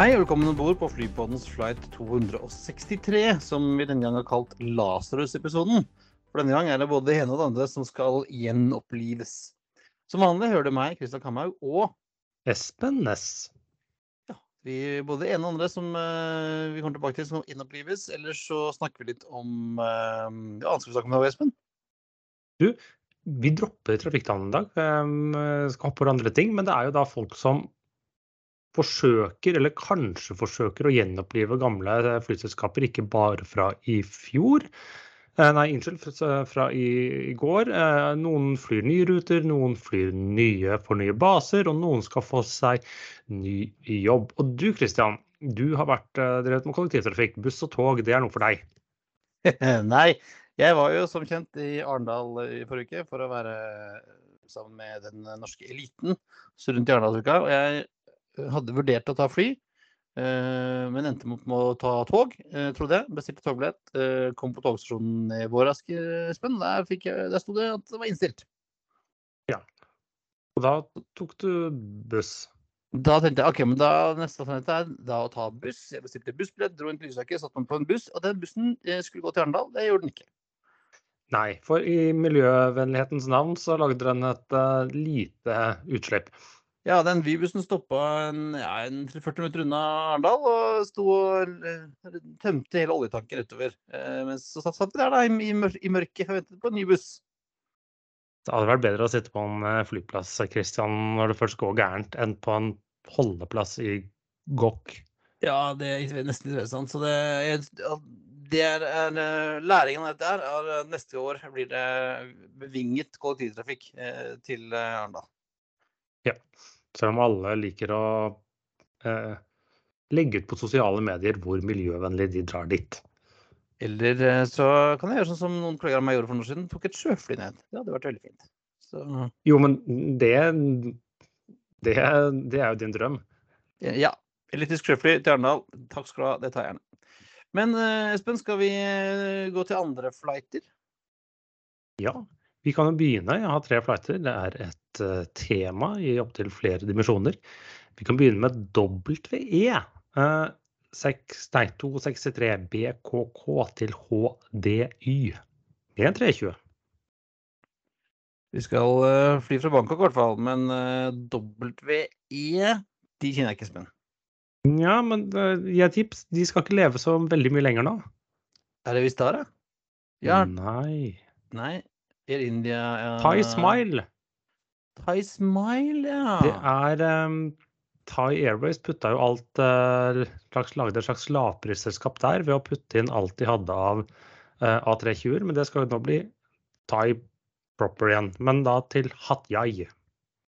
Hei, og velkommen om bord på Flypodens flight 263, som vi denne gang har kalt Lasarus-episoden. For denne gang er det både det ene og det andre som skal gjenopplives. Som vanlig hører du meg, Kristian Kamhaug, og Espen Næss. ja, vi, både det ene og andre som uh, vi kommer tilbake til, som gjenopplives. Eller så snakker vi litt om uh, Ja, skal vi snakke om det, Espen? Du, Vi dropper trafikkdalen i dag. Um, skal hoppe over andre ting. Men det er jo da folk som forsøker, eller kanskje forsøker, å gjenopplive gamle flyselskaper, ikke bare fra i fjor. Eh, Nei, unnskyld, fra- i, i går. Eh, Noen flyr nye ruter, noen flyr nye for nye baser, og noen skal få seg ny jobb. Og du Kristian, du har vært eh, drevet med kollektivtrafikk. Buss og tog, det er noe for deg. Nei, jeg var jo som kjent i Arendal i forrige uke for å være sammen med den norske eliten rundt i Arendalsuka. Og jeg hadde vurdert å ta fly, eh, men endte opp med å ta tog, eh, trodde jeg. Bestilte togbillett. eh, Kom på togstasjonen i vår, Espen. Der, jeg- der sto det at det var innstilt. Ja. Og da tok du buss. Da tenkte jeg ok, men da neste alternativ er da å ta buss. Jeg bestilte bussbillett, dro inn til Lysaker, satte meg på en buss. Og den bussen skulle gå til Arendal. Det gjorde den ikke. Nei, for i miljøvennlighetens navn så lagde den et uh, lite utslipp. Ja, den Vibusen stoppa en, ja, en 40 minutter unna Arendal og sto og eh, tømte hele oljetanken utover. Eh, mens så satt vi der da, i, i, mørket og ventet på en ny buss. Det hadde vært bedre å sitte på en eh, flyplass Christian, når det først går gærent, enn på en holdeplass i Gokk. Ja, det er nesten litt sant. Så det, det er, er eh, læringen av dette her. Er, at neste år blir det bevinget kollektivtrafikk til eh, Arendal. Selv om alle liker å eh, legge ut på sosiale medier hvor miljøvennlig de drar dit. Eller eh, så kan jeg gjøre sånn som noen kollegaer av meg gjorde for noen år siden. Tok et sjøfly ned. Det hadde vært veldig fint. Så Jo, men det, det, det er jo din drøm. Ja. Elitisk sjøfly til Arendal. Takk skal du ha, det tar jeg gjerne. Men eh, Espen, skal vi eh, gå til andre flighter? Ja, vi kan jo begynne. Jeg har tre flighter. Det er et eh, tema i opptil flere dimensjoner. Vi kan begynne med WE. Uh, 6, nei, 263 BKK til HDY. med en 320. Vi skal eh, fly fra Bangkok i hvert fall, men eh, WE de kjenner jeg ikke, Espen. Ja, men jeg tips, de skal ikke leve så veldig mye lenger nå. Er det Vistara? Ja, Nei. nei. Air India ja. Thai Smile. Thai Smile, ja. Det er um, Thai Airways putta jo alt uh, slags, Lagde et slags lavprisselskap der ved å putte inn alt de hadde av uh, A320-er, men det skal jo nå bli Thai proper igjen. Men da til Hatyai.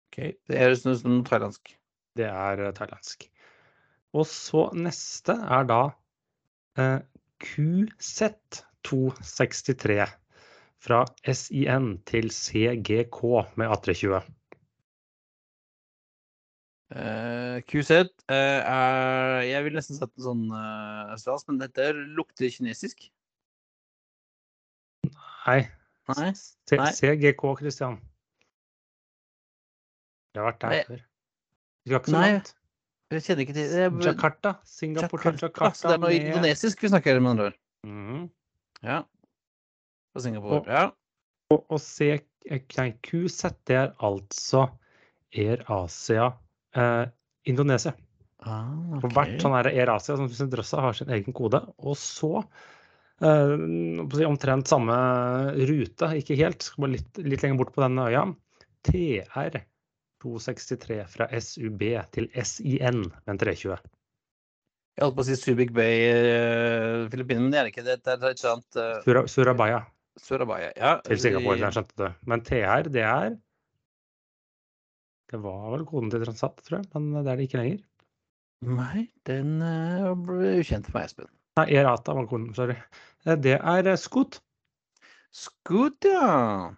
Ok, Det høres ut som thailandsk. Det er eh, thailandsk. Og så neste er da eh, QZ263 fra SIN til CGK med A320. Eh, QZ eh, er Jeg vil nesten sette en sånn uh, stas, men dette lukter kinesisk. Nei, Nei? CGK, Christian. Jeg har vært der Nei. før. Vi skal ikke så langt. Jeg kjenner ikke til det. er- Jakarta. Singapore Jakarta, Jakarta. Så det er noe indonesisk vi snakker med andre ord. Mm. Ja. Fra Singapore. Ja. Og, og C, nei, QZ det er altså Air Asia eh, Indonesia. Ah, For hvert sånn Air Asia som sin drøssa har sin egen kode. Og så eh, på omtrent samme rute, ikke helt, skal bare litt, litt lenger bort på denne øya. TR 263 fra SUB til SIN med en 320. Jeg holdt på å si Subic Bay, uh, Filippinene, men det er det ikke. Det er et sånt, uh, Sura- Surabaya Surabaya. Ja, til Singapore, i- der skjønte det. Men TR, det er Det var vel koden til Transat, tror jeg, men det er det ikke lenger. Nei, den uh, ble ukjent for meg, Espen. Nei, Erata var koden, sorry. Eh, Det er eh, Scoot. Scoot, ja.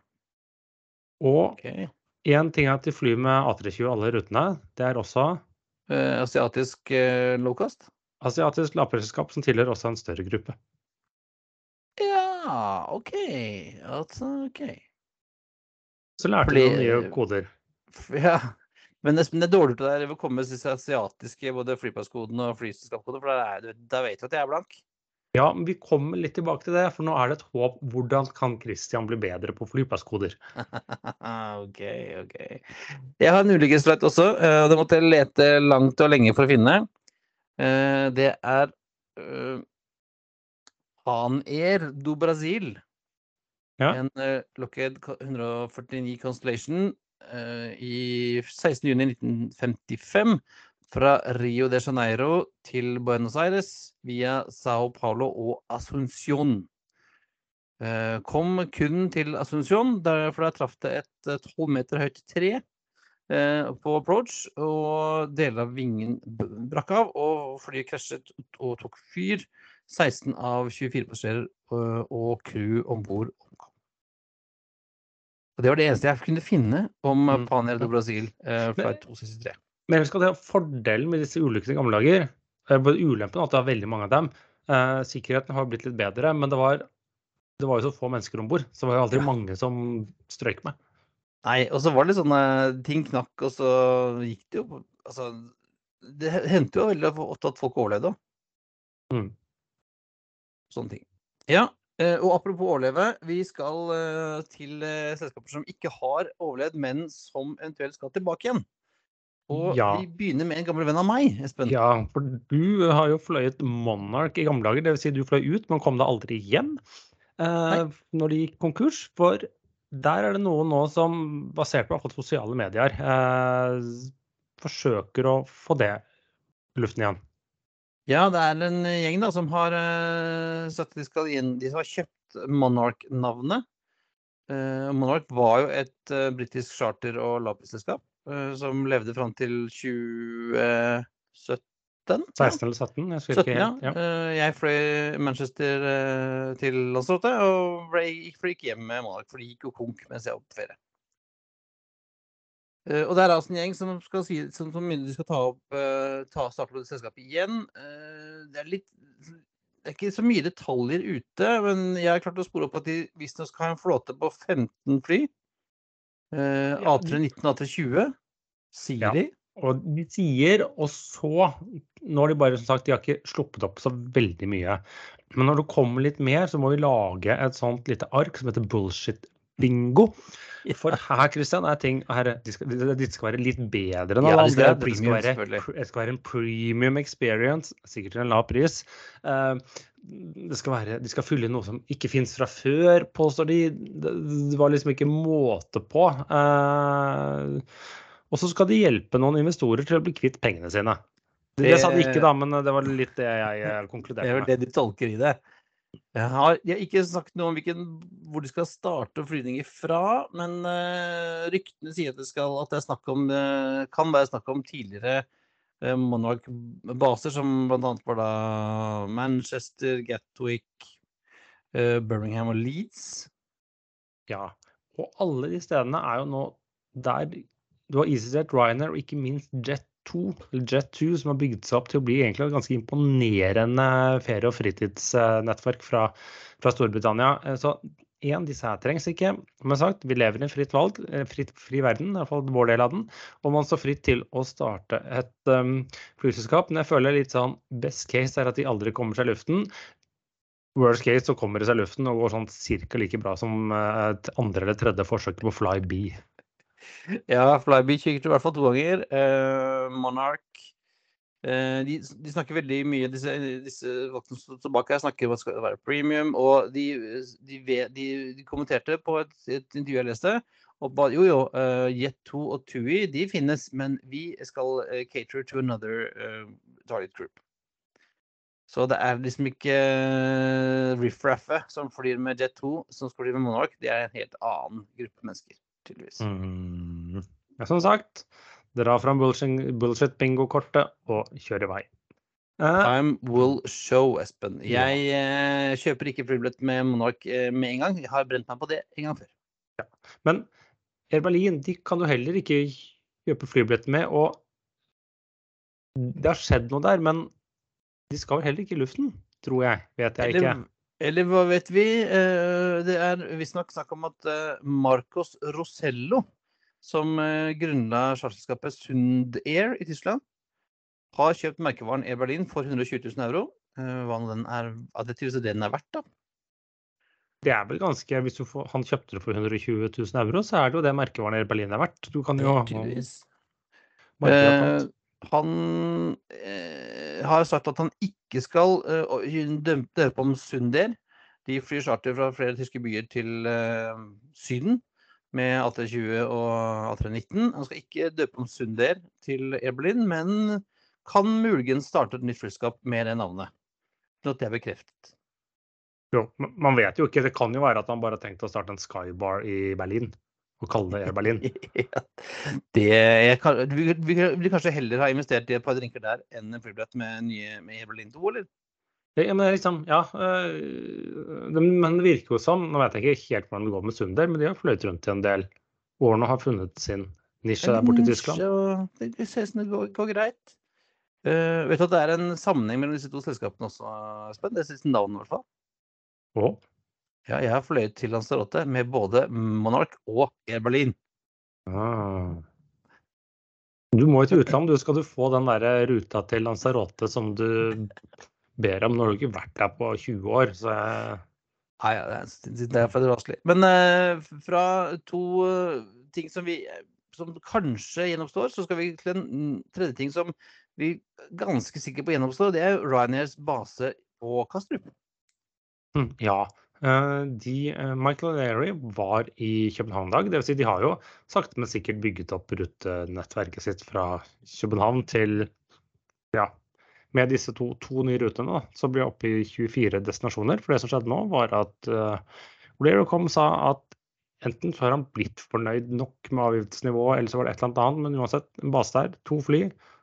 Og én okay. ting er at de flyr med A320 alle rutene. Det er også Eh, asiatisk lowcast? asiatisk lavprisselskap som tilhører også en større gruppe. Ja, OK. Altså, OK. Så lærte Fordi- du noen nye koder. Ja. Men Espen, det er dårlig til deg å komme med disse asiatiske både flyplasskodene og flyselskapskodene, for da, er, vet du at jeg er blank. Ja, men vi kommer litt tilbake til det, for nå er det et håp. Hvordan kan Christian bli bedre på flyplasskoder? OK, OK. Jeg har en ulykkesflight også. eh, og Det måtte jeg lete langt og lenge for å finne. Eh, Det er uh, Air do Brasil. Ja. En uh, Lockheed 149 Constellation uh, i 16.6.1955 fra Rio de Janeiro til Buenos Aires via Sao Paulo og Asunción. Uh, Kom kun til Asunción, der- for der traff det et tolv meter høyt tre eh, på approach, og deler av vingen brakk av, og flyet krasjet og tok fyr. 16 av 24 passasjerer og, og crew om bord omkom. Og Det var det eneste jeg kunne finne om Mm. Pan Air do Brasil eh, Men- flight 263. Men husk at det er fordelen med disse ulykkene i gamle dager, er både ulempen og at det er veldig mange av dem. Eh, sikkerheten har blitt litt bedre, men det var, det var jo så få mennesker om bord. Så det var jo aldri Ja. mange som strøyk med. Nei, og så var det sånne ting knakk, og så gikk det jo Altså, det hendte jo veldig ofte at folk overlevde. Mm. Sånne ting. Ja, eh, og apropos overleve, vi skal eh, til eh, selskaper som ikke har overlevd, men som eventuelt skal tilbake igjen. Og Ja. vi begynner med en gammel venn av meg, Espen. Ja, for du har jo fløyet Monarch i gamle dager. Dvs. Si du fløy ut, men kom deg aldri hjem eh, når de gikk konkurs. For der er det noen nå som, basert på i sosiale medier, eh, forsøker å få det luften igjen. Ja, det er en gjeng da som har eh, sagt at de skal inn De som har kjøpt Monarch-navnet. Eh, Monarch var jo et uh, britisk charter- og lavprisselskap som levde fram til 2017. 16 eller 17, jeg husker 17, ikke helt. Ja. Jeg fløy Manchester til Lanzarote og ble, gikk, fløy ikke hjem med Monarch, for de gikk jo konk mens jeg var på ferie. Eh, og det er altså en gjeng som skal si som, som skal ta opp uh, ta starte opp selskapet igjen. Uh, det er litt det er ikke så mye detaljer ute, men jeg har klart å spore opp at de visstnok skal ha en flåte på 15 fly. Uh, Ja, A319 og A320, sier Ja. de. Og de sier, og så Nå har de bare som sagt, de har ikke sluppet opp så veldig mye. Men når det kommer litt mer, så må vi lage et sånt lite ark som heter bullshit bingo. For her Christian, er ting her, de, skal, de, skal være litt bedre enn alle ja, andre. Det skal, være, det skal være en premium experience, sikkert til en lav pris. Uh, det skal være, de skal fylle inn noe som ikke fins fra før, påstår de. Det, det var liksom ikke måte på. Eh, og så skal de hjelpe noen investorer til å bli kvitt pengene sine. Det, det sa de ikke, da, men det var litt det jeg eh, Det konkluderte er vel med. det de tolker i det. Jeg har, jeg har ikke sagt noe om hvilken, hvor de skal starte flyvninger fra, men uh, ryktene sier at det, skal, at det om, uh, kan være snakk om tidligere uh, Monarch-baser, som bl.a. var da Manchester, Gatwick, uh, Birmingham og Leeds. Ja, og alle de stedene er jo nå der du har EasyJet, Ryanair og ikke minst Jet2, eller Jet2, som har bygd seg opp til å bli et ganske imponerende ferie- og fritidsnettverk fra, fra Storbritannia. Eh, Så en, disse her trengs ikke. Men sagt, vi lever i en fritt valg, fritt, fri verden, i hvert fall vår del av den. Og man står fritt til å starte et um, flyselskap. Men jeg føler litt sånn best case er at de aldri kommer seg i luften. Worst case så kommer de seg i luften og går sånn cirka like bra som eh, et andre eller tredje forsøk på Flybe. Ja, Flyby kikket i hvert fall to ganger. Eh, Monarch eh, de, de snakker veldig mye Disse, disse folkene som står tilbake her, snakker om at det skal være premium. Og de, de, de, de kommenterte på et, et intervju jeg leste og ba, jo, jo, uh, Jet2 og TUI de finnes, men vi skal uh, cater to another target group. Så det er liksom ikke uh, riff-raffet som flyr med Jet2 som skal fly med Monarch. Det er en helt annen gruppe mennesker, tydeligvis. Mm. Ja, som sagt, dra fram bullshit-bingo-kortet og kjør i vei. Uh, Time will show, Espen. Ja. Jeg eh, kjøper ikke flybillett med Monark eh, med en gang. Jeg har brent meg på det en gang før. men Air Berlin de kan du heller ikke kjøpe flybillett med. Og det har skjedd noe der, men de skal vel heller ikke i luften, tror jeg. Vet jeg ikke. Eller, hva vet vi? Eh, det er visstnok snakk om at eh, Marcos Rosello, som uh, grunnla charterselskapet Sund Air i Tyskland, har kjøpt merkevaren Air Berlin for 120 000 euro. Hva den er, det den er verdt, da. Det er vel ganske, Hvis får, han kjøpte det for 120 000 euro, så er det jo det merkevaren Air Berlin er verdt. Du kan jo Tydeligvis. Uh, han har sagt at han ikke skal døpe om Sunder. De flyr charter fra flere tyske byer til Syden med AT20 og A319. Han skal ikke døpe om Sunder til Air men kan muligens starte et nytt flyskap med det navnet. Til at det er bekreftet. Jo, man vet jo ikke. Det kan jo være at han bare har tenkt å starte en Skybar i Berlin og kalle det Air Berlin. ja, det kan, vi, vi kanskje heller ha investert i et par drinker der enn en flybillett med, nye, med Air Berlin 2, eller? Ja, men, liksom, ja, det, men det virker jo som Nå vet jeg ikke helt hvordan det går med Sunder, men de har fløyet rundt i en del år nå har funnet sin nisje der borte i Tyskland. Det, det ser ut som det går, går greit. Uh, vet du at det er en sammenheng mellom disse to selskapene også, Espen? Det siste navnet, i hvert fall. Oh. Ja, jeg har fløyet til Lanzarote med både Monarch og Air Berlin. Ah. Du må jo til utlandet. Du skal du få den der ruta til Lanzarote som du ber om når du ikke har vært der på 20 år. Så jeg... Nei, det er for raselig. Men eh, fra to uh, ting som vi som kanskje gjenoppstår, så skal vi til en tredje ting som vi er ganske sikre på gjenoppstår. Det er Ryanairs base på Kastrup. Mm, ja. Uh, de, Michael O'Leary var i København i dag. Dvs. Si de har jo sakte, men sikkert bygget opp rutenettverket sitt fra København til ja, med disse to, to nye rutene, da, så blir jeg oppe i 24 destinasjoner. For det som skjedde nå, var at uh, og sa at enten så har han blitt fornøyd nok med avgiftsnivået, eller så var det et eller annet annet. Men uansett, en base der, to fly.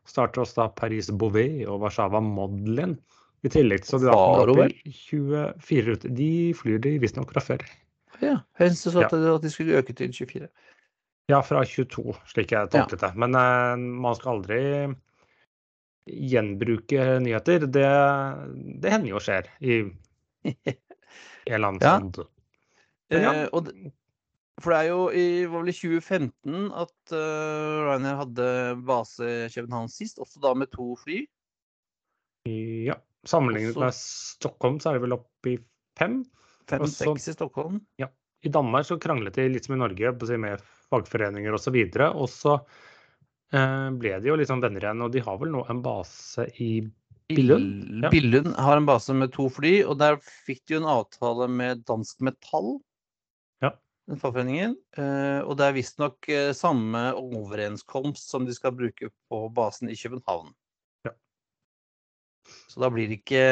Starter oss da Paris-Beauvais og Warszawa Modlin. I tillegg så de da opp i 24 ruter. De flyr de visstnok fra før. Ja, jeg syns ja. at de skulle øke til 24. Ja, fra 22, slik jeg tolket ja. det. Men uh, man skal aldri gjenbruke nyheter, det, det hender jo skjer i en eller annen ja. ja. Eh, det, for det er jo i var vel i 2015 at uh, Ryanair hadde base i København sist, også da med to fly. Ja. Sammenlignet med Stockholm så er det vel opp i fem. Fem-seks i Stockholm. Ja. I Danmark så kranglet de litt som i Norge med fagforeninger osv. Og så Eh, ble de jo litt sånn venner igjen. Og de har vel nå en base i Billund? Ja. Billund har en base med to fly, og der fikk de jo en avtale med Dansk Metall. Ja. Den fagforeningen. Eh, og det er visstnok eh, samme overenskomst som de skal bruke på basen i København. Så da blir det ikke,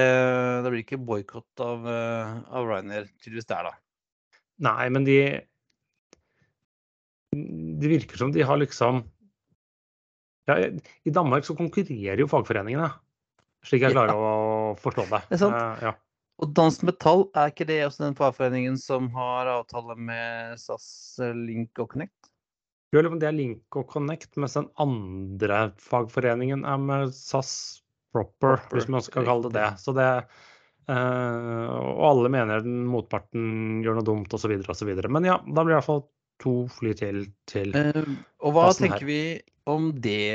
blir ikke boikott av, av Ryanair tydeligvis der, da. Nei, men de Det virker som de har liksom ja, I Danmark så konkurrerer jo fagforeningene, slik jeg klarer ja. å forstå det. det er sant. Uh, ja. Og Dansk Metall, er ikke det også den fagforeningen som har avtale med SAS, eh, Link og Connect? Jo, det er Link og Connect, mens den andre fagforeningen er med SAS Proper, Proper. hvis man skal kalle det det. Så det uh, og alle mener den motparten gjør noe dumt osv. osv. Men ja, da blir det iallfall to fly til til uh, Og hva tenker her. vi om det,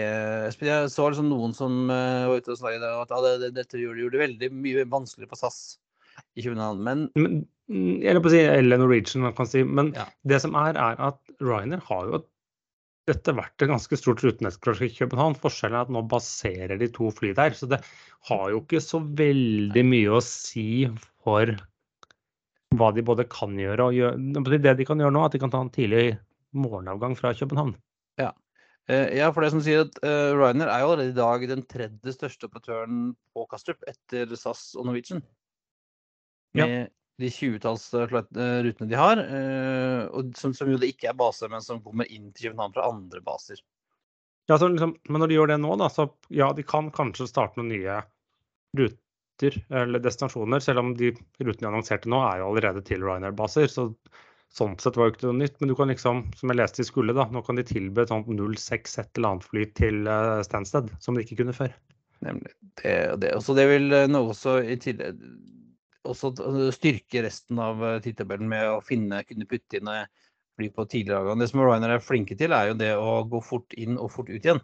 Espen? Jeg så liksom noen som uh, var ute og snakket om at ja, det, dette gjorde, gjorde, det veldig mye vanskeligere for SAS i København. Men, men jeg Eller på å si eller Norwegian, man kan si. Men ja. det som er, er at Ryanair har jo dette vært et ganske stort rutenettcross i København. Forskjellen er at nå baserer de to fly der. Så det har jo ikke så veldig mye å si for hva de både kan gjøre og gjøre. Det de kan gjøre nå, er at de kan ta en tidlig morgenavgang fra København. Ja. Eh, ja, for det som sier at uh, Ryanair er jo allerede i dag den tredje største operatøren på Kastrup etter SAS og Norwegian. Med ja. De 20-talls uh, rutene de har, og som, som, jo det ikke er base, men som kommer inn til København fra andre baser. Ja, liksom, Men når de gjør det nå, da, så ja, de kan kanskje starte noen nye ruter eller destinasjoner, selv om de rutene de annonserte nå, er jo allerede til Ryanair-baser. så Sånn sett var det ikke noe nytt, men du kan liksom, som jeg leste i skulle, da, nå kan de tilby et sånt 06 et eller annet fly til uh, Stansted, som de ikke kunne før. Nemlig. Det, det, også det vil uh, nå også i tillegg også styrke resten av uh, tidtabellen med å finne, kunne putte inn fly på tidligere avgang. Det som Ryanair er flinke til, er jo det å gå fort inn og fort ut igjen.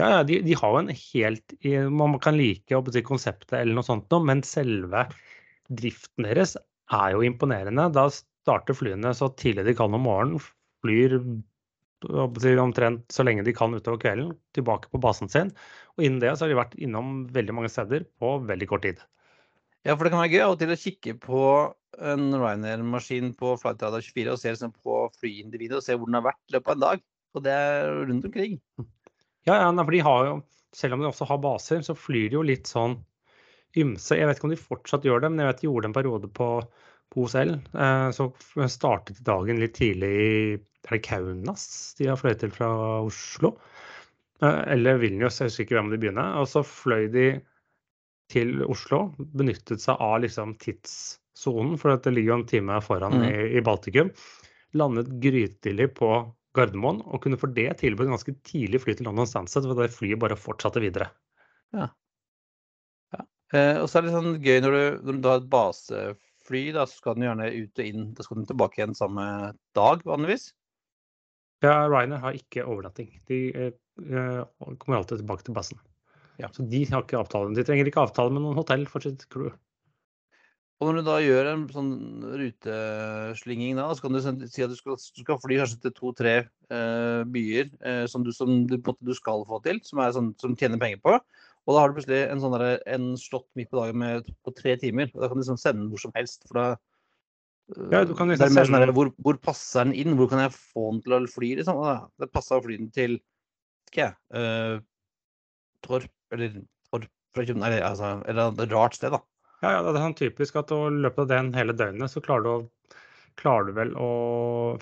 Ja, ja de, de, har jo en helt Man kan like konseptet eller noe sånt, men selve driften deres er jo imponerende. Da starter flyene så tidlig de kan om morgenen, flyr omtrent så lenge de kan utover kvelden, tilbake på basen sin. Og innen det så har de vært innom veldig mange steder på veldig kort tid. Ja, for det kan være gøy av og til å kikke på en Ryanair-maskin på Flightradar 24 og se liksom, på flyindividet og se hvor den har vært i løpet av en dag. Og det er rundt omkring. Ja, ja, for de har jo, selv om de også har baser, så flyr de jo litt sånn ymse. Jeg vet ikke om de fortsatt gjør det, men jeg vet de gjorde det en periode på, OSL. Eh, så startet dagen litt tidlig i er det Kaunas de har fløyet til fra Oslo. Eh, eller Vilnius, jeg husker ikke hvem de begynner. Og så fløy de til Oslo, benyttet seg av liksom, tidssonen, for det ligger jo en time foran mm. i, i Baltikum. Landet grytidlig på Gardermoen og kunne for det tilbudt ganske tidlig fly til London Stansted, hvor det flyet bare fortsatte videre. Ja. ja. Eh, og så er det sånn gøy når du, når du har et basefly, da, så skal den gjerne ut og inn. Da skal den tilbake igjen samme dag, vanligvis. Ja, Ryanair har ikke overnatting. De eh, eh, kommer alltid tilbake til basen. Ja. Så de har ikke avtale. De trenger ikke avtale med noen hotell for sitt crew. Og når du da gjør en sånn ruteslinging, da, så kan du si at du skal, du skal fly kanskje til to-tre uh, byer uh, som, du, som du, du, skal få til, som, sånn, som tjener penger på. Og da har du plutselig en, sånn der, en slott midt på dagen med, på tre timer. og Da kan du liksom sende den hvor som helst. for da ja, du kan liksom det er mer sånn der, hvor, hvor, passer den inn? Hvor kan jeg få den til å fly? Liksom? Det passer å fly den til ikke jeg, uh, Torp eller for, fra København, eller, altså, eller et rart sted, da. Ja, ja, det er sånn typisk at i løpet av den hele døgnet så klarer du, å, klarer du vel å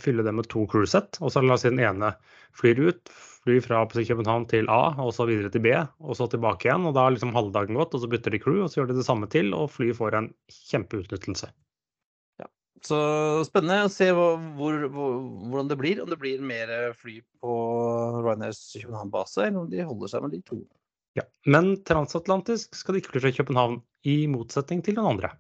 fylle det med to crewsett. Og så la oss si den ene flyr ut, flyr fra København til A og så videre til B, og så tilbake igjen. Og da er liksom halve dagen gått, og så bytter de crew, og så gjør de det samme til, og flyet får en kjempeutnyttelse. Ja, så spennende å se hvor, hvor, hvordan det blir. Om det blir mer fly på Ryanairs København-base, eller om de holder seg med de to. Ja, Men transatlantisk skal de ikke fly fra København, i motsetning til den andre.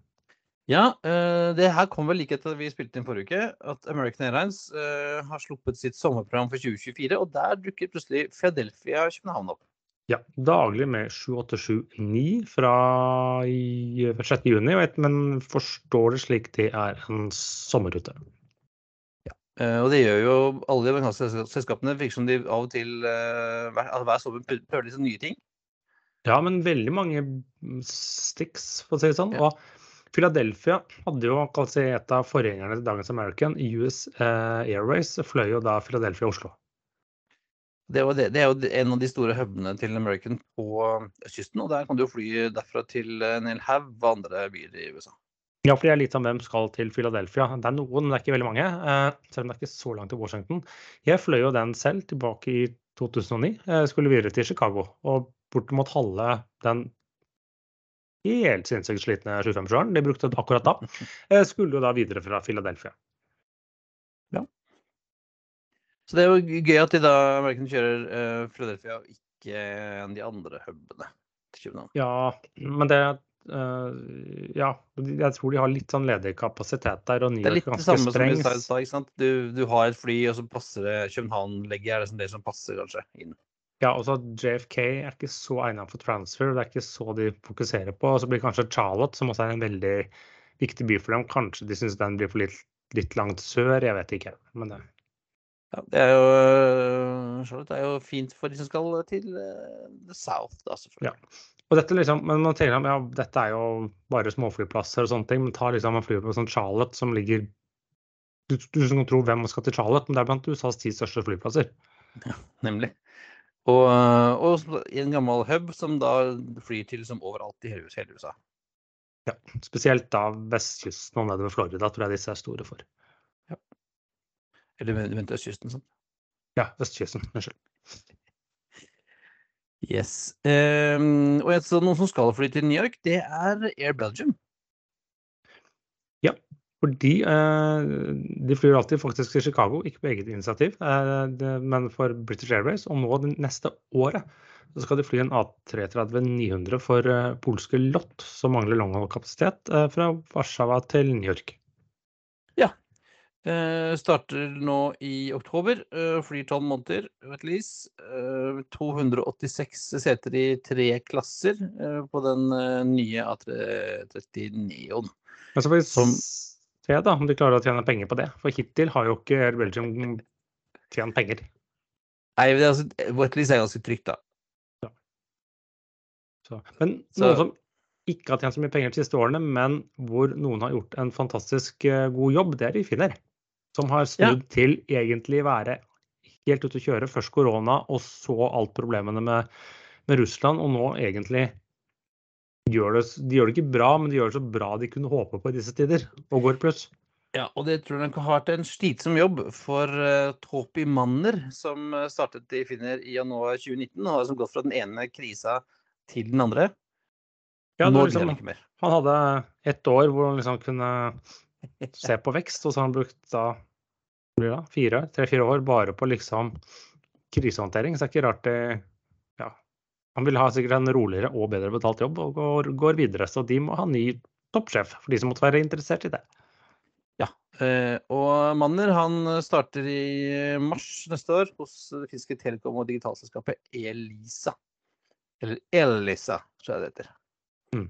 Ja, uh, det her kom vel like etter vi spilte inn forrige uke, at American Airlines uh, har sluppet sitt sommerprogram for 2024. Og der dukker plutselig Philadelphia København opp. Ja, daglig med 7879 fra 6. juni, men forstår det slik det er en sommerrute. Ja, uh, og det gjør jo alle de amerikanske selskapene. Virker som de av og til hver sommer prøver litt nye ting. Ja, men veldig mange sticks, for å si det sånn. Ja. Og Philadelphia hadde jo si, et av forgjengerne til dagens American. US eh, Airways fløy jo da Philadelphia-Oslo. Det, det, det, er jo en av de store hubene til American på østkysten. Og der kan du jo fly derfra til en hel haug av andre byer i USA. Ja, for det er litt sånn hvem skal til Philadelphia. Det er noen, men det er ikke veldig mange. Eh, selv om det er ikke så langt til Washington. Jeg fløy jo den selv tilbake i 2009. Jeg skulle videre til Chicago. Og bortimot halve den helt sinnssykt slitne 25-sjøren de brukte akkurat da, eh, skulle jo da videre fra Philadelphia. Ja. Så det er jo gøy at de da verken kjører uh, Philadelphia og ikke de andre hubene til København. Ja, men det uh, Ja, jeg tror de har litt sånn ledig kapasitet der. Og det er litt det samme som vi sa i stad. Du, du, har et fly, og så passer det København-legget er det som, det som passer kanskje inn. Ja, også JFK er ikke så egnet for transfer. Det er ikke så de fokuserer på. Og så blir kanskje Charlotte, som også er en veldig viktig by for dem, kanskje de syns den blir for litt, litt, langt sør. Jeg vet ikke. Men det ja, det er jo øh, Charlotte er jo fint for de som skal til uh, the south, da, selvfølgelig. Ja. Og dette liksom, men man tenker ja, dette er jo bare småflyplasser og sånne ting, men ta liksom en fly på sånn Charlotte som ligger Du, du kan tro hvem skal til Charlotte, men det er blant USAs ti største flyplasser. Ja, nemlig. Og, og, i en gammel hub som da flyr til som overalt i hele USA. Ja, spesielt da vestkysten og nedover Florida tror jeg disse er store for. Ja. Eller mente østkysten, sånn? Ja, østkysten. Unnskyld. Yes. Um, og et, noen som skal fly til New York, det er Air Belgium. Fordi eh, de flyr alltid faktisk til Chicago, ikke på eget initiativ, eh, men for British Airways. Og nå det neste året så skal de fly en A330-900 for eh, polske Lott, som mangler langholdkapasitet, eh, fra Warszawa til New York. Ja. Eh, starter nå i oktober. Flyr tolv måneder, vet lease. Uh, 286 seter i tre klasser på den nye A330 Neon. Men så får vi. Se da, om de klarer å tjene penger på det. For hittil har jo ikke Belgium tjent penger. Nei, det er altså, er ganske trygt, da. Ja. Så. Men så... noen som ikke har tjent så mye penger de siste årene, men hvor noen har gjort en fantastisk god jobb, det er de finner som har snudd ja. til egentlig være helt ute å kjøre. Først korona, og så alt problemene med, med, Russland. Og nå egentlig gjør det, de gjør det ikke bra, men de gjør det så bra de kunne håpe på i disse tider, og går pluss. Ja, og det tror jeg har vært en slitsom jobb for uh, Topi Manner, som eh, startet i Finner i januar 2019, og har som gått fra den ene krisa til den andre. Ja, nå liksom, ikke mer. Han hadde ett år hvor han liksom kunne se på vekst. Og så har han brukt da tre-fire år bare på liksom krisehåndtering. Så det er ikke rart det Han vil ha sikkert en roligere og bedre betalt jobb og går, går videre. Så de må ha ny toppsjef, for de som måtte være interessert i det. Ja, eh, og Manner han starter i mars neste år hos det finske telekom- og digitalselskapet Elisa. Eller Elisa, tror jeg det heter. Mm.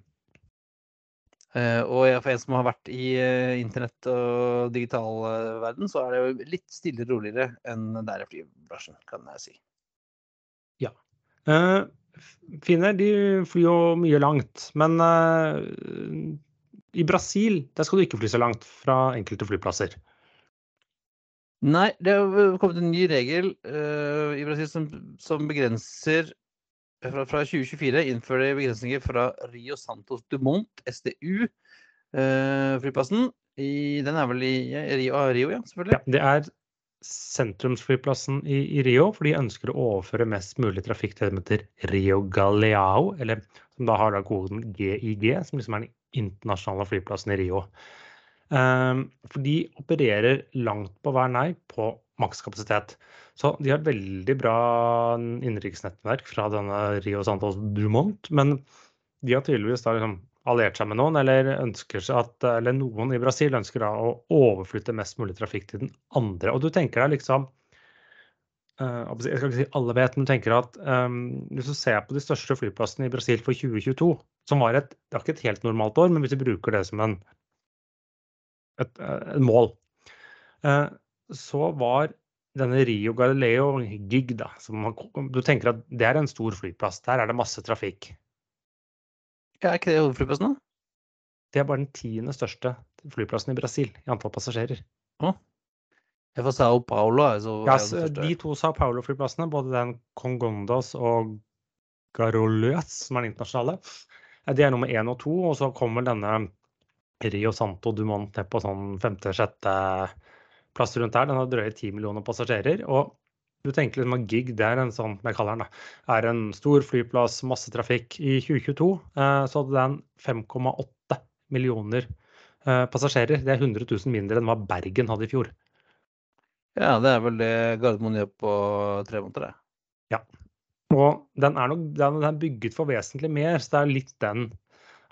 Uh, og for en som har vært i uh, internett- og digital uh, verden, så er det jo litt stillere og roligere enn det er i flybransjen, kan jeg si. Ja. Finner de flyr jo mye langt, men i Brasil der skal du ikke fly så langt fra enkelte flyplasser. Nei, det har kommet en ny regel i Brasil som, som begrenser fra, fra 2024 innfører de begrensninger fra Rio Santos Dumont, SDU, uh, flyplassen. I, den er vel i Rio, Rio ja, selvfølgelig? Ja, det er sentrumsflyplassen i, i, Rio, for de ønsker å overføre mest mulig trafikk til det som heter Rio Galeao, eller som da har da koden GIG, som liksom er den internasjonale flyplassen i Rio. Um, for de opererer langt på hver nei på makskapasitet. Så de har veldig bra innenriksnettverk fra denne Rio Santos Dumont. Men de har tydeligvis da liksom alliert seg med noen, eller, at, eller noen i Brasil ønsker da å overflytte mest mulig trafikk til den andre. Og du tenker deg liksom uh, Jeg skal ikke si alle vet, men du tenker at um, hvis du ser på de største flyplassene i Brasil for 2022, som var et, det var ikke et helt normalt år, men hvis du bruker det som en, et, et mål, uh, så var denne Rio Galileo Gig, da, som du tenker at det er en stor flyplass. Der er det masse trafikk. Er ikke det hovedflyplassen, da? Det er bare den tiende største flyplassen i Brasil i antall passasjerer. Oh. Jeg får Sao Paulo altså, ja, De to Sao Paulo-flyplassene, både den Congondas og Garoløs, som er den internasjonale, de er nummer én og to. Og så kommer denne Rio Santo Dumont på sånn femte-sjette plass rundt der. Den har drøye ti millioner passasjerer. og du tenker liksom at Gig det er en sånn, jeg kaller den da, er en stor flyplass, masse trafikk. I 2022 eh, så hadde den 5,8 millioner eh, passasjerer. Det er 100 000 mindre enn hva Bergen hadde i fjor. Ja, det er vel det Gardermoen gjør på tre måneder, det. Ja. Og den er, nok, den er bygget for vesentlig mer, så det er litt den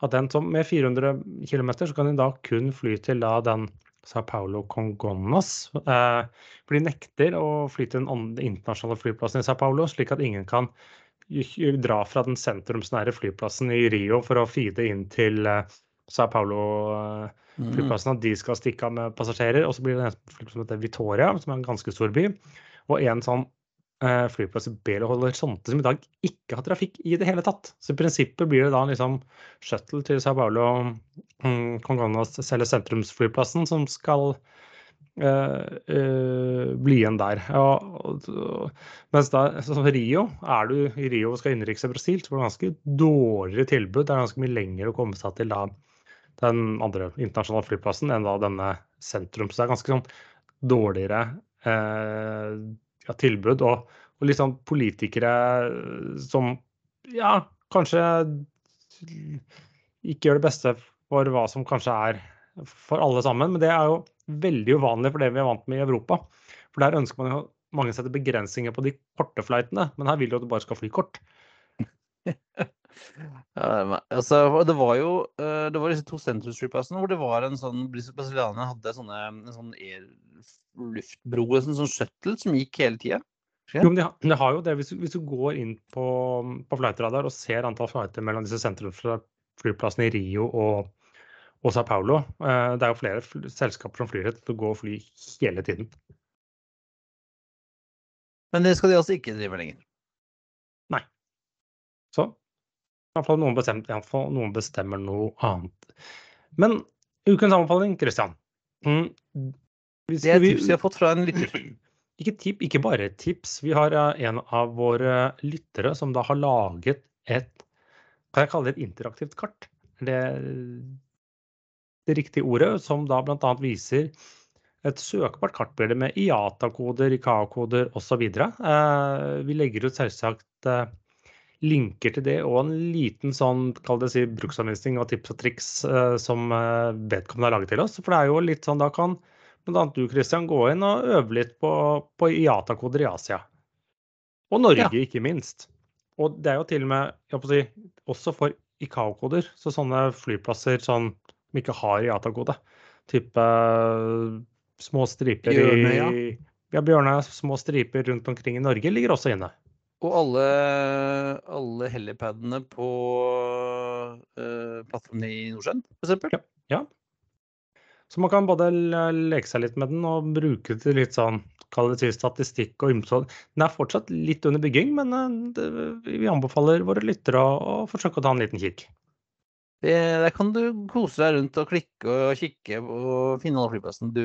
at den som med 400 km så kan den da kun fly til da den Sao Paulo Congonas. Eh, for de nekter å fly til den internasjonale flyplassen i Sao Paulo, slik at ingen kan dra fra den sentrumsnære flyplassen i Rio for å feede inn til eh, Sao Paulo-flyplassen. Eh, at de skal stikke av med passasjerer. Og så blir det en flyplass som heter Vitoria, som er en ganske stor by. Og en sånn eh, flyplass i Belo Horizonte som i dag ikke har trafikk i det hele tatt. Så i prinsippet blir det da liksom shuttle til Sao Paulo, um, Congonas selve sentrumsflyplassen, som skal uh, uh, bli igjen der. Og, og, mens da, så Rio, er du i Rio og skal innenriks i Brasil, så får du ganske dårligere tilbud. Det er ganske mye lenger å komme seg til da den andre internasjonale flyplassen enn da denne sentrum. Så det er ganske sånn dårligere eh, ja, tilbud. Og, og sånn politikere som ja, kanskje ikke gjør det beste for hva som kanskje er for alle sammen. Men det er jo veldig uvanlig for det vi er vant med i Europa. For der ønsker man jo mange setter begrensninger på de korte flightene, men her vil du at du bare skal fly kort. Ja, altså, det var jo eh, det var disse to sentrumsflyplassene hvor det var en sånn Brasilianerne hadde sånne, en sånn luftbro, en sånn, sånn shuttle som gikk hele tida. Jo, men det har, det har jo det. Hvis du, hvis du går inn på, på flightradar og ser antall flighter mellom disse sentrumsflyplassene i Rio og, og Sao Paulo eh, Det er jo flere fly, selskaper som flyr til å gå og fly hele tiden. Men det skal de altså ikke drive lenger? Iallfall noen, bestemt, i fall noen bestemmer noe annet. Men ukens anbefaling, Christian. Mm, det er tips vi har fått fra en lytter. Ikke, tip, ikke bare tips. Vi har en av våre lyttere som da har laget et Kan jeg kalle det et interaktivt kart? Det, det riktige ordet, som da bl.a. viser et søkbart kartbilde med IATA-koder, IKA-koder osv. Eh, vi legger ut selvsagt eh, linker til det og en liten sånn, kall det si, bruksanvisning og tips og triks eh, som eh, vedkommende har laget til oss. For det er jo litt sånn, da kan bl.a. du Christian, gå inn og øve litt på, på IATA-koder i Asia. Og Norge, ja. ikke minst. Og det er jo til og med si, også for ICAO-koder, så sånne flyplasser sånn, som ikke har IATA-kode. Type uh, små striper Bjørne, i ja. ja, Bjørne, små striper rundt omkring i Norge ligger også inne. Og alle, alle helipadene på uh, plattformen i Nordsjøen, f.eks.? Ja. ja. Så man kan både leke seg litt med den og bruke det til litt sånn kall det statistikk og ymse. Den er fortsatt litt under bygging, men eh, det, vi anbefaler våre lyttere å, å, forsøke å ta en liten kikk. Det, der kan du kose deg rundt og klikke og kikke og finne alle flyplassene du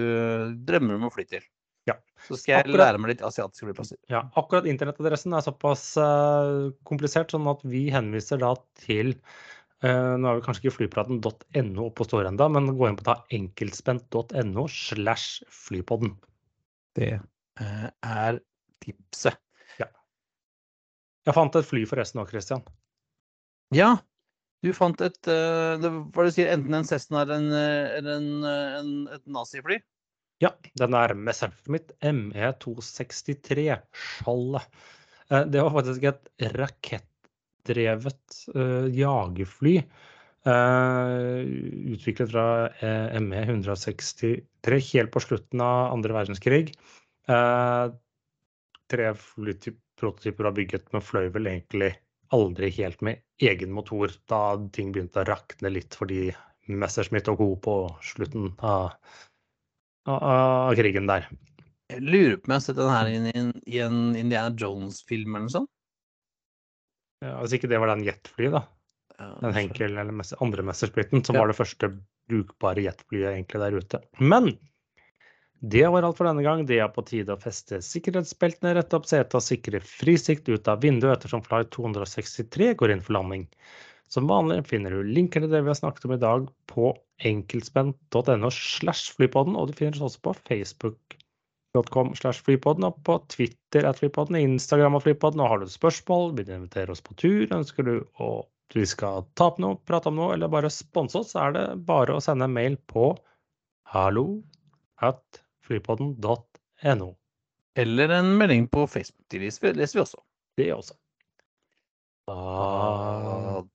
drømmer om å fly til. Ja. Så skal jeg akkurat, lære meg litt asiatiske flyplasser. Ja, akkurat internettadressen er såpass uh, komplisert, sånn at vi henviser da til Uh, nå er vi kanskje ikke flypraten.no oppe og står ennå, men gå inn på da enkeltspent.no slash flypodden. Det uh, er tipset. Ja. Jeg fant et fly forresten òg, Christian. Ja, du fant et uh, det, Hva du sier, enten en Cessna eller, en, en, en, et nazifly? Ja, den er Messerschmitt ME263 Skjoldet. Det var faktisk et rakettdrevet uh, jagerfly. Uh, utviklet fra uh, eh, ME 163 helt på slutten av andre verdenskrig. Tre prototyper var bygget, men fløy vel egentlig aldri helt med egen motor da ting begynte å rakne litt fordi Messerschmitt og co. på slutten av, av, krigen der. Jeg lurer på om jeg har sett den her i en, i en Indiana Jones-film eller noe sånt? Ja, hvis ikke det var den jetflyet, da. den Henkel eller andre Messersplitten, som ja. var det første brukbare jetflyet egentlig der ute. Men det var alt for denne gang. Det er på tide å feste sikkerhetsbeltene, rette opp setet og sikre frisikt ut av vinduet ettersom flight 263 går inn for landing. Som vanlig finner du linker til det vi har snakket om i dag på enkeltspent.no slash flypodden, og du finner oss også på facebook.com slash flypodden, og på Twitter at flypodden, Instagram at flypodden. Og har du spørsmål, vil du invitere oss på tur, ønsker du at vi skal ta opp noe, prate om noe, eller bare sponse oss, så er det bare å sende en mail på hallo at flypodden.no. Eller en melding på Facebook. Det leser vi også. Det også. Det